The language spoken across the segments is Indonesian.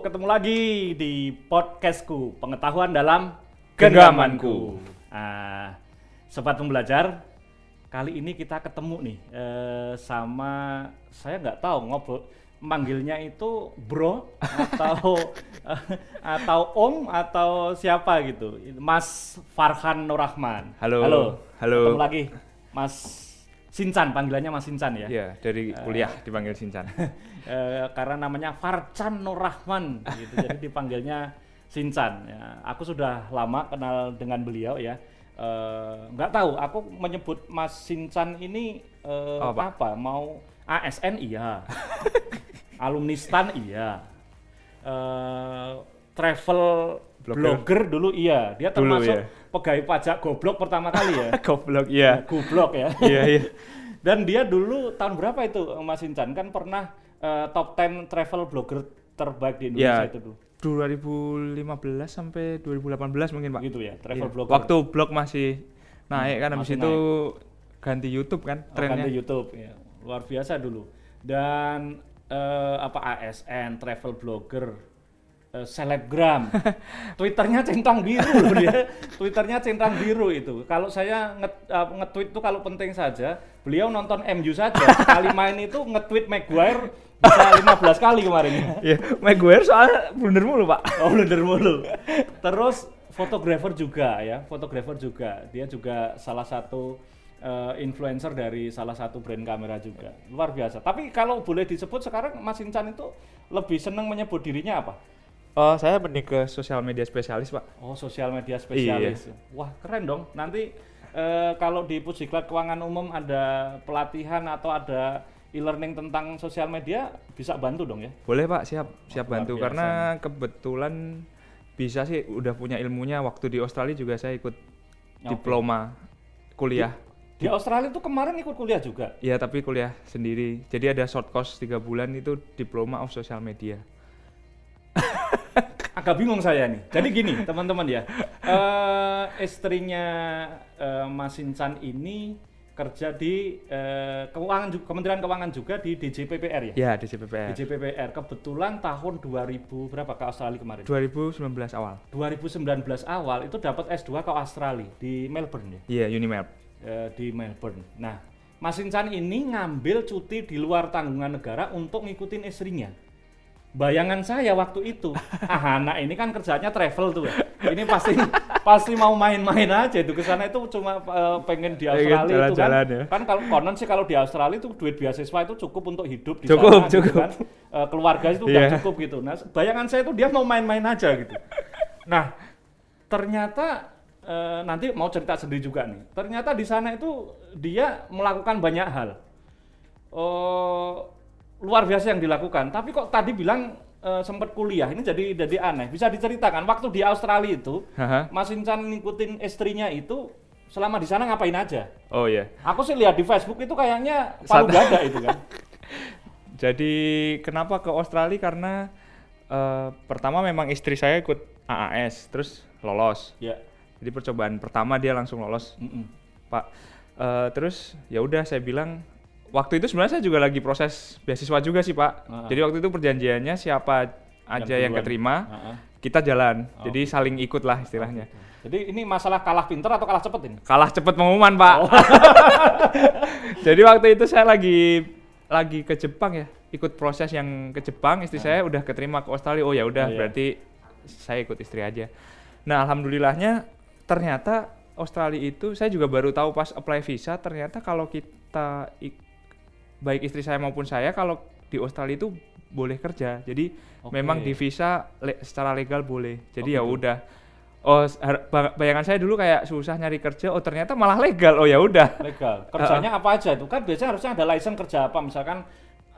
ketemu lagi di podcastku Pengetahuan dalam Genggamanku. Ah, Sobat pembelajar, kali ini kita ketemu nih eh, sama saya nggak tahu ngobrol manggilnya itu bro atau atau om atau siapa gitu Mas Farhan Nurrahman Halo. halo Halo. ketemu lagi Mas Sincan panggilannya Mas Sincan ya? Iya, dari kuliah dipanggil Sincan. Eh, karena namanya Farcan Nurrahman gitu. Jadi dipanggilnya Sincan ya. aku sudah lama kenal dengan beliau ya. Eh, nggak tahu aku menyebut Mas Sincan ini eh, Oh, Pak. apa? Mau ASN iya. Alumnistan? Iya. Eh, travel Blogger. blogger dulu iya dia Dulu, termasuk ya. pegawai pajak goblok pertama kali ya Goblok, iya. goblok ya Iya, iya. dan dia dulu tahun berapa itu Mas Incan kan pernah eh, top 10 travel blogger terbaik di Indonesia Iya. itu tuh 2015 sampai 2018 mungkin, Pak. gitu ya travel Iya. blogger Waktu blog masih naik kan habis itu ganti YouTube kan Oh, trennya. di YouTube ya luar biasa dulu dan eh, apa ASN travel blogger eh, selebgram twitternya centang biru loh dia twitternya centang biru itu kalau saya nge- eh, nge-tweet tuh kalau penting saja beliau nonton MU saja sekali main itu nge-tweet Maguire bisa 15 kali kemarin Iya, Maguire soalnya blunder mulu, Pak. Oh blunder mulu. Terus fotografer juga ya, fotografer juga. Dia juga salah satu eh, influencer dari salah satu brand kamera juga. Luar biasa. Tapi kalau boleh disebut sekarang Mas Incan itu lebih senang menyebut dirinya apa? Oh, saya mending ke sosial media spesialis, Pak. Oh sosial media spesialis. Wah keren dong. Nanti eh, kalau di Pusdiklat Keuangan Umum ada pelatihan atau ada e-learning tentang sosial media bisa bantu dong ya? Boleh, Pak, siap. Siap luar bantu biasa karena kebetulan bisa sih udah punya ilmunya waktu di Australia juga saya ikut diploma kuliah. Di Australia tuh kemarin ikut kuliah juga. Iya tapi kuliah sendiri. Jadi ada short course tiga bulan itu diploma of social media. agak bingung saya nih. Jadi gini, teman-teman ya. Eh istrinya eh, Mas Incan ini kerja di eh, keuangan Kementerian Keuangan juga di DJPPR ya. Ya di CPPR. DJPPR kebetulan tahun 2000 berapa ke Australia kemarin? 2019 awal. 2019 awal itu dapat S2 ke Australia di Melbourne ya. Iya Unimap. Eh, di Melbourne. Nah, Mas Incan ini ngambil cuti di luar tanggungan negara untuk ngikutin istrinya. Bayangan saya waktu itu, ah anak ini kan kerjanya travel tuh ya. Ini pasti pasti mau main-main aja itu ke sana itu cuma eh, pengen di Pengen Australia itu kan. ya. Kan kalau konon sih kalau di Australia itu duit beasiswa itu cukup untuk hidup di Cukup, sana gitu cukup. kan. Eh, keluarga itu udah Iya. cukup gitu. Nah, bayangan saya itu dia mau main-main aja gitu. Nah, ternyata eh, nanti mau cerita sendiri juga nih. Ternyata di sana itu dia melakukan banyak hal. Oh, luar biasa yang dilakukan. Tapi kok tadi bilang eh, sempat kuliah ini jadi jadi aneh. Bisa diceritakan waktu di Australia itu Haha. Mas Incan ngikutin istrinya itu selama di sana ngapain aja? Oh iya. Aku sih lihat di Facebook itu kayaknya palu Sat- gada itu kan. Jadi kenapa ke Australia karena eh, pertama memang istri saya ikut AAS terus lolos. ya. Jadi percobaan pertama dia langsung lolos mm-mm. Pak. Eh, terus ya udah saya bilang waktu itu sebenarnya saya juga lagi proses beasiswa juga sih Pak. Ah. Jadi waktu itu perjanjiannya siapa aja yang, duluan. keterima ah. kita jalan. Oh, Jadi saling ikut lah istilahnya. Jadi ini masalah kalah pinter atau kalah cepet ini? Kalah cepet pengumuman Pak. Oh. Jadi waktu itu saya lagi lagi ke Jepang ya, ikut proses yang ke Jepang. Istri saya udah keterima ke Australia. Oh ya udah Oh, iya. berarti saya ikut istri aja. Nah alhamdulillahnya ternyata Australia itu saya juga baru tahu pas apply visa ternyata kalau kita ik- baik istri saya maupun saya kalau di Australia itu boleh kerja. Jadi Oke. memang di visa le- secara legal boleh. Jadi Oh, ya gitu. udah. Oh, bayangan saya dulu kayak susah nyari kerja. Oh, ternyata malah legal. Oh, ya udah. Legal. Kerjanya apa aja itu? Kan biasanya harusnya ada license kerja apa? Misalkan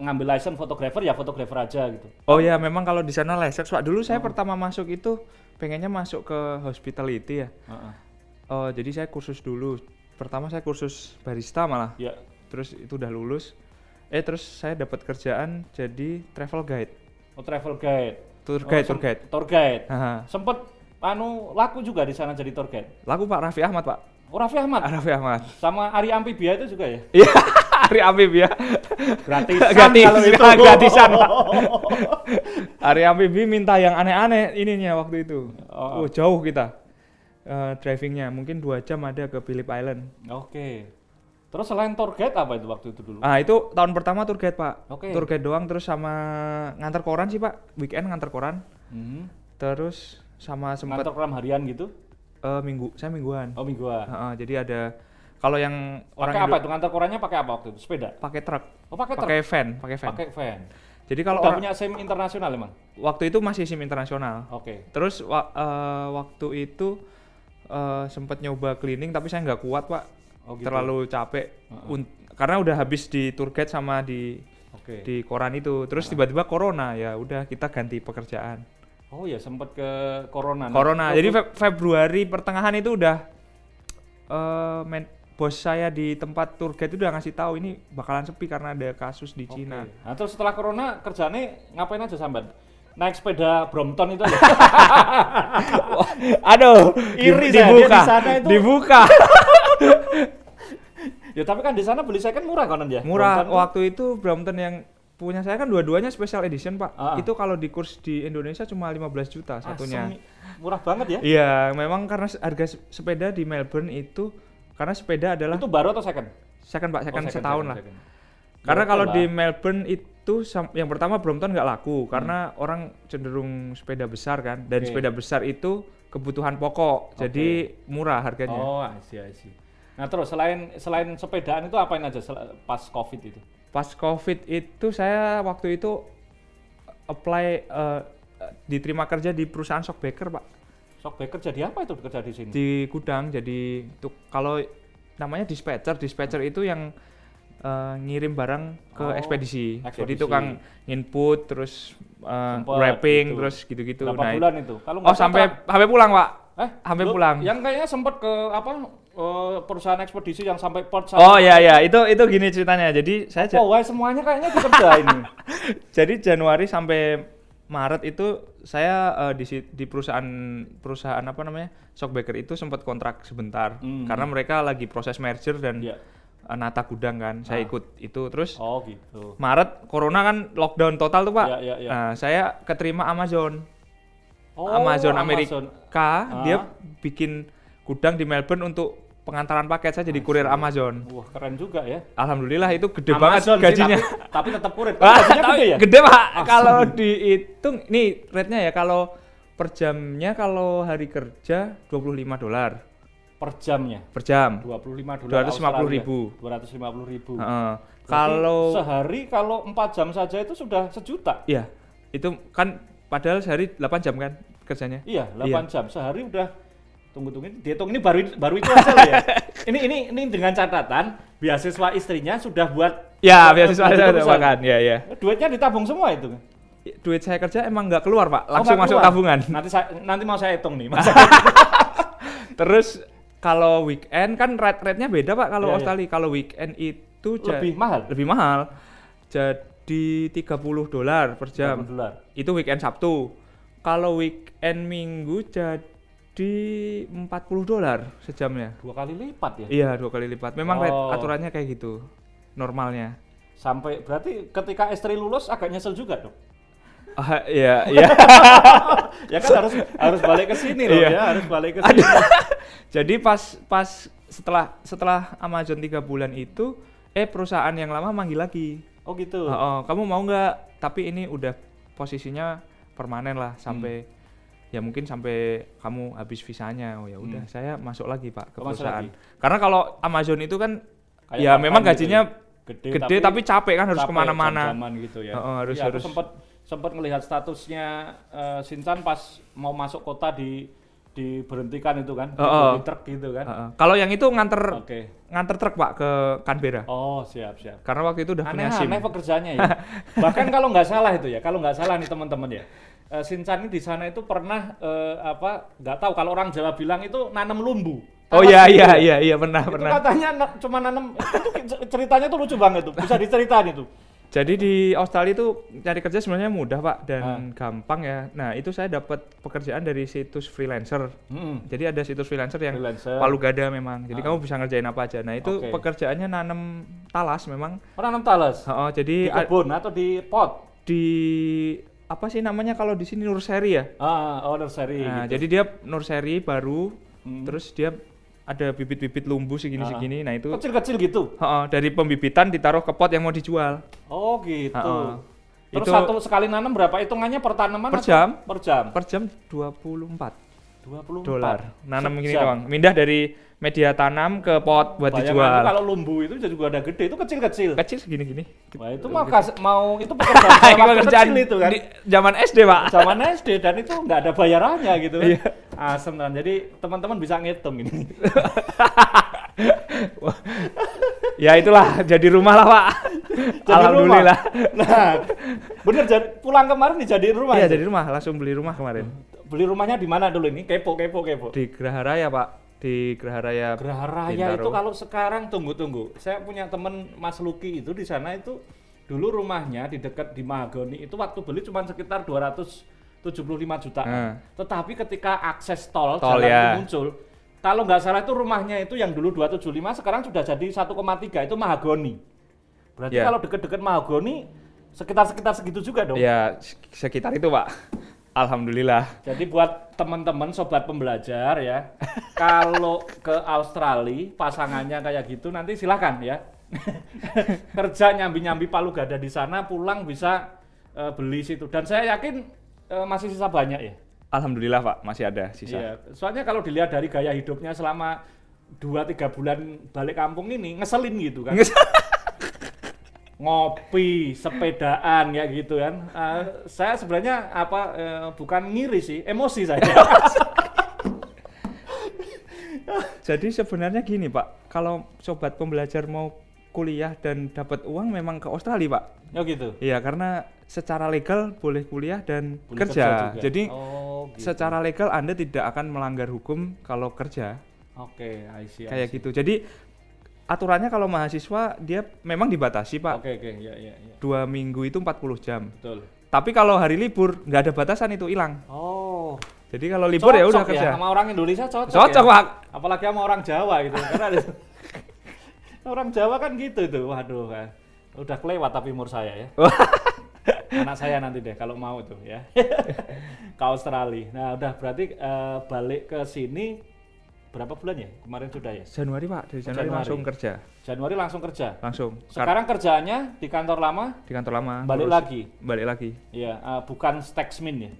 ngambil license fotografer ya fotografer aja gitu. Oh ya, memang kalau di sana license. Pak, dulu Oh. saya pertama masuk itu pengennya masuk ke hospitality ya. Heeh. Oh, jadi saya kursus dulu. Pertama saya kursus barista malah. Ya. Terus itu udah lulus. Eh, terus saya dapat kerjaan jadi travel guide. Oh, travel guide. Tour Oh, guide, sem- tour guide. Tour guide. Haha. Sempet anu laku juga di sana jadi tour guide. Laku Pak Raffi Ahmad, Pak. Oh, Raffi Ahmad Raffi Ahmad. sama Ari Amphibia itu juga ya? Iya, Ari ya. Gratisan Gratis, kalau itu. gratisan, Pak. area amfibi minta yang aneh-aneh ininya waktu itu. Oh. Oh, jauh kita eh, drivingnya, mungkin dua jam ada ke Phillip Island. Oke. Terus selain tour guide apa itu waktu itu dulu? Ah itu tahun pertama tour guide pak. Oke. Tour guide doang terus sama ngantar koran sih pak. Weekend ngantar koran. Mhm. Terus sama sempet Ngantor program harian gitu? eh, minggu, saya mingguan. Oh mingguan. Heeh, jadi ada kalau yang orang Pakai apa itu ngantor korannya pakai apa waktu itu? Sepeda? pakai truk, Oh pakai truk? pakai van, pakai van. Pakai van. Jadi kalau orang punya SIM internasional emang? waktu itu masih SIM internasional. Oke. Terus wa- eh, waktu itu eh, sempat nyoba cleaning tapi saya nggak kuat pak, Oh gitu. terlalu capek. Heeh. Un- karena udah habis di tour guide sama di Oke. di koran itu. Terus tiba-tiba corona ya udah kita ganti pekerjaan. Oh ya sempet ke corona. Corona. oh, Jadi Februari pertengahan itu udah eh men- bos saya di tempat tour guide itu udah ngasih tahu ini bakalan sepi karena ada kasus di Oke. Cina. Nah, terus setelah corona kerjanya ngapain aja sambat? Naik sepeda Brompton itu. Aduh, Iri di- dibuka, di sana itu- dibuka. ya tapi kan di sana beli second murah konon ya. Murah. Brompton. Waktu itu Brompton yang punya saya kan dua-duanya special edition pak. Ah. Itu kalau di kurs di Indonesia cuma 15 juta Ah, satunya. semi- murah banget ya. Iya, memang karena harga se- sepeda di Melbourne itu karena sepeda adalah Itu baru atau second? second pak, second, Oh, setahun second, lah. second. Karena kalau di Melbourne itu yang pertama Brompton nggak laku Hmm. karena orang cenderung sepeda besar kan dan Oke. sepeda besar itu kebutuhan pokok jadi murah harganya. Oh, I see, I see. Nah, terus selain selain sepedaan itu apain aja pas Covid itu? Pas Covid itu saya waktu itu apply eh, diterima kerja di perusahaan Shockbaker pak Shockbaker jadi apa itu kerja di sini? di gudang jadi untuk kalau namanya dispatcher dispatcher itu yang eh, ngirim barang ke Oh, ekspedisi. jadi ekspedisi. tukang input terus eh, Sempet wrapping gitu. terus gitu-gitu Berapa Nah, bulan itu? Kalau Oh sampai sampai pulang pak. Eh, Sampai pulang. Yang kayaknya sempat ke apa eh, perusahaan ekspedisi yang sampai port Oh ya ya itu itu gini ceritanya. Jadi saya Oh, wah, semuanya kayaknya dikerjain ini. jadi Januari sampai Maret itu saya eh, di di perusahaan perusahaan apa namanya Shockbaker itu sempat kontrak sebentar Hmm. karena mereka lagi proses merger dan Iya. eh, nata gudang kan. Saya Ah. ikut itu terus Oh, gitu. Maret corona kan lockdown total tuh pak. Iya, iya, iya. Nah saya keterima Amazon. Oh, Amazon Amazon. Amerika dia Ah. bikin gudang di Melbourne untuk pengantaran paket saya jadi kurir Amazon. Wah, keren juga ya. Alhamdulillah itu gede Amazon banget sih, gajinya. tapi, tapi tetap kurir. Gajinya tapi gede ya? Gede pak. Kalau dihitung, nih rate-nya ya kalau per jamnya kalau hari kerja 25 dolar Per jamnya. per jam. 25 dolar 250.000. 250 ribu. Heeh. Kalau sehari kalau 4 jam saja itu sudah sejuta. iya itu kan padahal sehari 8 jam kan kerjanya. Iya, 8 Iya. jam sehari udah tunggu tunggu ini dihitung ini baru baru itu aja loh ya. ini ini ini dengan catatan beasiswa istrinya sudah buat Ya, beasiswa buat saya udah urusan. makan. Ya, ya. Duitnya ditabung semua itu. Duit saya kerja emang nggak keluar pak, Oh, langsung nggak masuk keluar? tabungan. Nanti saya, nanti mau saya hitung nih. Mas. Terus kalau weekend kan rate rate-nya beda pak kalau iya. Australia. Kalau weekend itu Lebih mahal. lebih mahal. Jadi 30 dolar per jam. 30 dolar. Itu weekend Sabtu. Kalau weekend Minggu jadi 40 dolar sejamnya. Dua kali lipat ya. Iya, dua kali lipat. Memang Oh. aturannya kayak gitu. Normalnya. Sampai berarti ketika istri lulus agak nyesel juga dong. Ah, iya, iya. ya kan harus harus balik ke sini loh Iya. ya, harus balik ke sini. Jadi pas pas setelah setelah Amazon tiga bulan itu, eh perusahaan yang lama manggil lagi. Oh gitu. Oh, oh, kamu mau nggak? Tapi ini udah posisinya permanen lah sampai Hmm. ya mungkin sampai kamu habis visanya. Oh ya udah, Hmm. saya masuk lagi pak ke Oh, masuk perusahaan. Karena kalau Amazon itu kan Kayak ya memang gitu gajinya Gede, gede, tapi, capek kan harus ke mana-mana. gitu ya. Oh, oh, harus- aku harus. sempat sempat melihat statusnya eh, Shinchan pas mau masuk kota di diberhentikan itu kan, Oh, oh. di truk gitu kan. Heeh. Kalau yang itu nganter Oke. nganter truk pak ke Canberra. Oh, siap siap. Karena waktu itu udah punya SIM. Aneh-aneh pekerjaannya ya. Bahkan kalau nggak salah itu ya, kalau nggak salah nih teman-teman ya. Eh, Shinchan ini di sana itu pernah eh, apa? Nggak tahu kalau orang Jawa bilang itu nanam lumbu. Oh Tahu iya iya ya? iya iya pernah Itu pernah. katanya na- cuma nanam itu ceritanya tuh lucu banget tuh. Bisa diceritain itu. Jadi di Australia itu cari kerja sebenarnya mudah pak dan Ah. gampang ya. Nah itu saya dapat pekerjaan dari situs freelancer. Hmm. Jadi ada situs freelancer yang Freelancer. palu gada memang. Jadi Ah. kamu bisa ngerjain apa aja. Nah itu Oke. pekerjaannya nanam talas memang. Oh, nanam talas. Oh, Di jadi a- kebun atau di pot? di apa sih namanya kalau di sini nursery ya? Ah, oh nursery. Nah, gitu. jadi dia nursery baru, Hmm. terus dia ada bibit-bibit lumbu Ah. segini-segini. Nah itu kecil-kecil gitu. Heeh, dari pembibitan ditaruh ke pot yang mau dijual. Oh gitu. Ha-ha. Terus Itu- satu sekali nanam berapa hitungannya per tanaman? Per jam. Per jam. Per jam 24 24 dolar. Nanam gini doang. Mindah dari media tanam ke pot buat Bayangkan dijual. kalau lumbu itu juga ada gede, itu kecil-kecil. Kecil segini-gini. Wah itu mau kas- mau itu pekerjaan Itu pekerjaan kecil itu kan. di zaman SD, Pak. Zaman SD dan itu nggak ada bayarannya gitu kan. Iya. Asem kan. Jadi teman-teman bisa ngitung ini. ya itulah jadi rumah lah, Pak. Jadi Alhamdulillah. rumah. Nah, bener jadi pulang kemarin dijadiin rumah. Iya, jadi rumah, langsung beli rumah kemarin. Beli rumahnya di mana dulu ini? Kepo, kepo, kepo. Di Geraha Raya, Pak. Di Geraha Raya. Geraha Raya Bintaro. itu kalau sekarang tunggu tunggu. Saya punya temen Mas Luki itu di sana itu dulu rumahnya di dekat di Mahagoni itu waktu beli cuma sekitar 275 juta. Hmm. Tetapi ketika akses tol, Tol, jalan ya. itu muncul, kalau nggak salah itu rumahnya itu yang dulu 275 sekarang sudah jadi 1,3 itu Mahagoni. Berarti Ya. kalau deket-deket Mahagoni sekitar-sekitar segitu juga dong. Ya, sekitar itu, Pak. Alhamdulillah. Jadi buat teman-teman sobat pembelajar ya, kalau ke Australia pasangannya kayak gitu nanti silakan ya. Kerja nyambi-nyambi palu gada di sana, pulang bisa eh, beli situ. Dan saya yakin eh, masih sisa banyak ya. Alhamdulillah, Pak, masih ada sisa. Iya. Soalnya kalau dilihat dari gaya hidupnya selama 2-3 bulan balik kampung ini ngeselin gitu kan. ngopi, sepedaan ya gitu kan. Eh, saya sebenarnya apa eh, bukan ngiri sih, emosi saya. Jadi sebenarnya gini, Pak. Kalau sobat pembelajar mau kuliah dan dapat uang memang ke Australia, Pak. oh gitu. Iya, karena secara legal boleh kuliah dan Boleh kerja. juga. Jadi oh, gitu. secara legal Anda tidak akan melanggar hukum kalau kerja. Oke, I see, I Kayak see. gitu. Jadi aturannya kalau mahasiswa dia memang dibatasi, Pak. Oke, oke, ya, ya, ya. Dua minggu itu 40 jam. Betul. Tapi kalau hari libur nggak ada batasan itu hilang. Oh. Jadi kalau libur ya udah Cocok kerja. Sama orang Indonesia cocok. Cocok, ya? Pak. Apalagi sama orang Jawa gitu. Karena ada- orang Jawa kan gitu tuh. Waduh, kan. Udah kelewat tapi umur saya ya. Anak saya nanti deh kalau mau tuh ya. ke Australia. Nah, udah berarti eh, balik ke sini berapa bulan ya? Kemarin sudah ya? Januari, Pak. Dari Januari, Januari. langsung kerja. Januari langsung kerja. Langsung. Kar- Sekarang kerjaannya di kantor lama di kantor lama. balik ngurus- lagi. Balik lagi. Iya, eh, bukan Staxmin ya.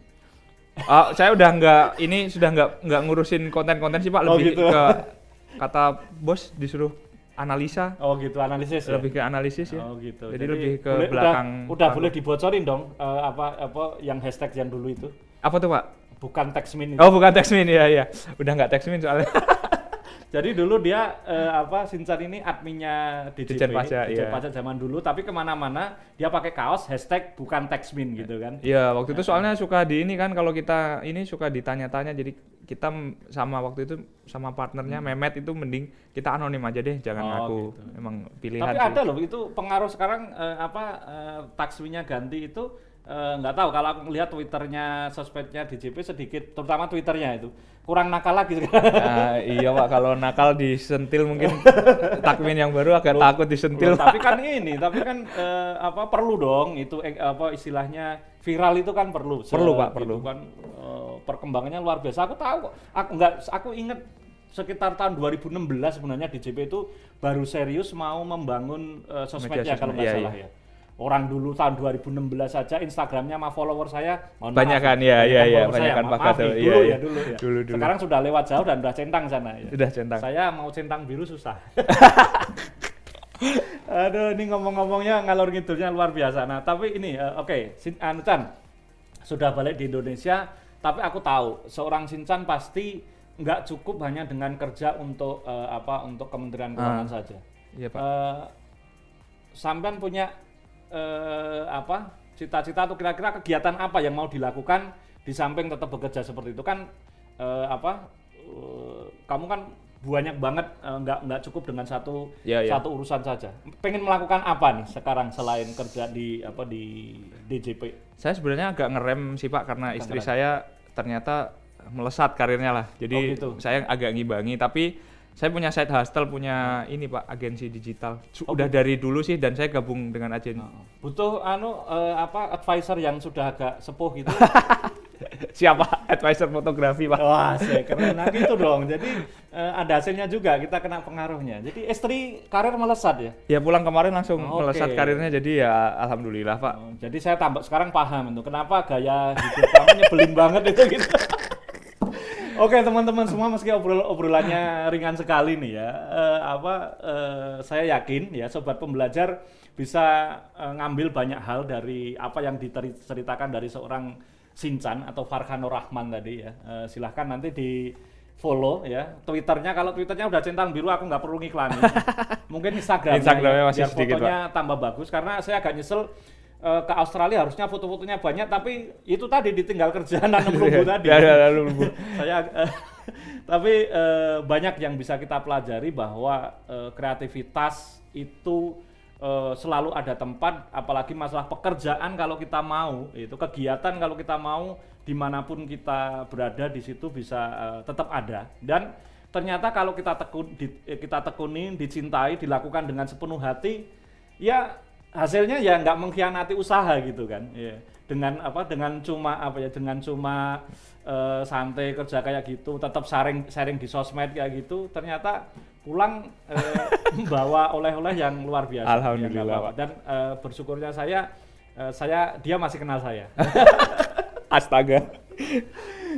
Ah, saya udah nggak ini sudah nggak nggak ngurusin konten-konten sih Pak Oh, lebih gitu. ke kata bos disuruh analisa Oh gitu analisis ya. lebih ke analisis ya. Oh gitu. Jadi lebih ke boleh- belakang Udah, udah boleh dibocorin dong eh, apa apa yang hashtag yang dulu itu. Apa tuh Pak? Bukan Taxmin itu. Oh bukan Texmin ya ya. Udah nggak Texmin soalnya. Jadi dulu dia eh, apa Sincan ini adminnya DJP, Ditjen Pajak, Ditjen iya. Pajak zaman dulu. Tapi ke mana-mana dia pakai kaos hashtag bukan Taxmin gitu kan. Iya waktu itu soalnya suka di ini kan kalau kita ini suka ditanya-tanya jadi kita sama waktu itu sama partnernya Memet itu mending kita anonim aja deh jangan Hmm. Oh, ngaku. gitu. Emang pilihan Tapi sih. ada loh itu pengaruh sekarang eh, apa eh, taxwinya ganti itu eh, nggak tahu kalau aku melihat twitternya sosmednya DJP sedikit terutama twitternya itu kurang nakal lagi sekarang. Nah, iya Pak kalau nakal disentil mungkin takmin yang baru agak Loh, takut disentil. Loh, tapi kan ini, tapi kan eh, apa perlu dong itu eh, apa istilahnya viral itu kan perlu. Perlu, Pak, Gitu perlu. kan eh, perkembangannya luar biasa. Aku tahu. Aku nggak aku inget sekitar tahun 2016 sebenarnya DJP itu baru serius mau membangun eh, sosmednya sosmed, kalau nggak iya, salah ya. Orang dulu tahun 2016 saja Instagramnya sama follower saya mohon Banyak kan, iya, iya, iya, follower banyak saya, kan, ma- Pak iya, dulu iya. ya dulu ya. Dulu, dulu. Sekarang sudah lewat jauh dan udah centang sana ya. Sudah centang. Saya mau centang biru susah. Aduh, ini ngomong-ngomongnya ngalor ngidulnya luar biasa. Nah, tapi ini eh, oke, Sin anu Chan sudah balik di Indonesia, tapi aku tahu seorang Sinchan pasti nggak cukup hanya dengan kerja untuk eh, apa untuk Kementerian Keuangan Ah. saja. Iya Pak. Eh, sampean punya eh, apa cita-cita atau kira-kira kegiatan apa yang mau dilakukan di samping tetap bekerja seperti itu kan eh, apa eh, kamu kan banyak banget eh, nggak nggak cukup dengan satu Iya, iya. satu urusan saja pengen melakukan apa nih sekarang selain kerja di apa di DJP Saya sebenarnya agak ngerem sih Pak karena istri saya ternyata melesat karirnya lah. Jadi Oh, gitu. saya agak ngimbangi tapi Saya punya side hustle, punya ini Pak, agensi digital. Oh, Udah dari dulu sih dan saya gabung dengan agensi. Butuh anu eh, apa advisor yang sudah agak sepuh gitu. Siapa? Advisor fotografi Pak. Wah, saya keren nah, gitu dong. Jadi eh, ada hasilnya juga, kita kena pengaruhnya. Jadi istri karir melesat ya. Ya pulang kemarin langsung Oh, melesat oke. karirnya jadi ya alhamdulillah Pak. Oh, jadi saya tambah sekarang paham itu kenapa gaya hidup kamu nyebelin banget itu gitu. Oke teman-teman semua meski obrol obrolannya ringan sekali nih ya, eh, apa eh, saya yakin ya sobat pembelajar bisa eh, ngambil banyak hal dari apa yang diceritakan dari seorang Sinchan atau Farhano Rahman tadi ya. Eh, silahkan nanti di follow ya. Twitternya kalau twitternya udah centang biru aku nggak perlu ngiklanin. Mungkin instagramnya, Instagramnya ya, masih biar sedikit, fotonya tambah bagus karena saya agak nyesel eh, ke Australia harusnya foto-fotonya banyak tapi itu tadi ditinggal kerjaan nanam lumbu tadi Ya, ya, lumbu. saya eh, tapi eh, banyak yang bisa kita pelajari bahwa eh, kreativitas itu eh, selalu ada tempat apalagi masalah pekerjaan kalau kita mau itu kegiatan kalau kita mau di mana pun kita berada di situ bisa eh, tetap ada dan ternyata kalau kita tekun di- kita tekuni dicintai dilakukan dengan sepenuh hati ya hasilnya ya nggak mengkhianati usaha gitu kan ya dengan apa dengan cuma apa ya dengan cuma eh, santai kerja kayak gitu tetap sharing sharing di sosmed kayak gitu ternyata pulang eh, membawa oleh-oleh yang luar biasa Ya, Alhamdulillah. Pak. dan eh, bersyukurnya saya eh, saya dia masih kenal saya Astaga.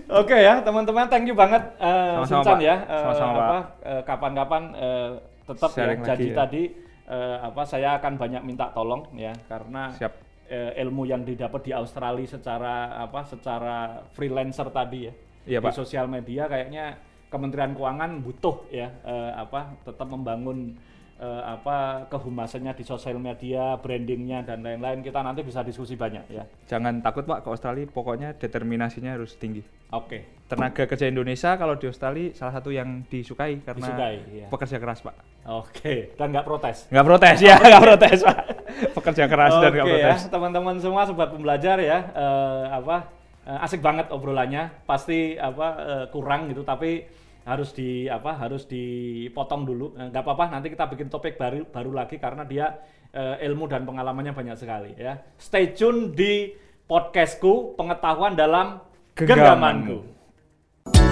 Oke ya teman-teman, thank you banget eh Sama-sama, Sincan Pak. ya. Eh, Sama-sama, apa, eh, kapan-kapan eh, tetap ya Sharing lagi ya. tadi eh, apa saya akan banyak minta tolong ya karena Siap. eh, ilmu yang didapat di Australia secara apa secara freelancer tadi ya Iya, di Pak. sosial media kayaknya Kementerian Keuangan butuh ya eh, apa tetap membangun eh, apa kehumasannya di sosial media, brandingnya dan lain-lain kita nanti bisa diskusi banyak ya. Jangan takut Pak ke Australia, pokoknya determinasinya harus tinggi. Oke. Tenaga kerja Indonesia kalau di Australia salah satu yang disukai karena Disukai, iya. pekerja keras Pak. Oke, dan nggak protes. Nggak protes ya, nggak protes Pak. Pekerja keras dan nggak Oke protes. ya, teman-teman semua sobat pembelajar ya, eh, apa eh, asik banget obrolannya. Pasti apa eh, kurang gitu, tapi harus di apa harus dipotong dulu. Eh, nggak apa-apa, nanti kita bikin topik baru baru lagi karena dia eh, ilmu dan pengalamannya banyak sekali ya. Stay tune di podcastku pengetahuan dalam Genggamanku. genggamanku.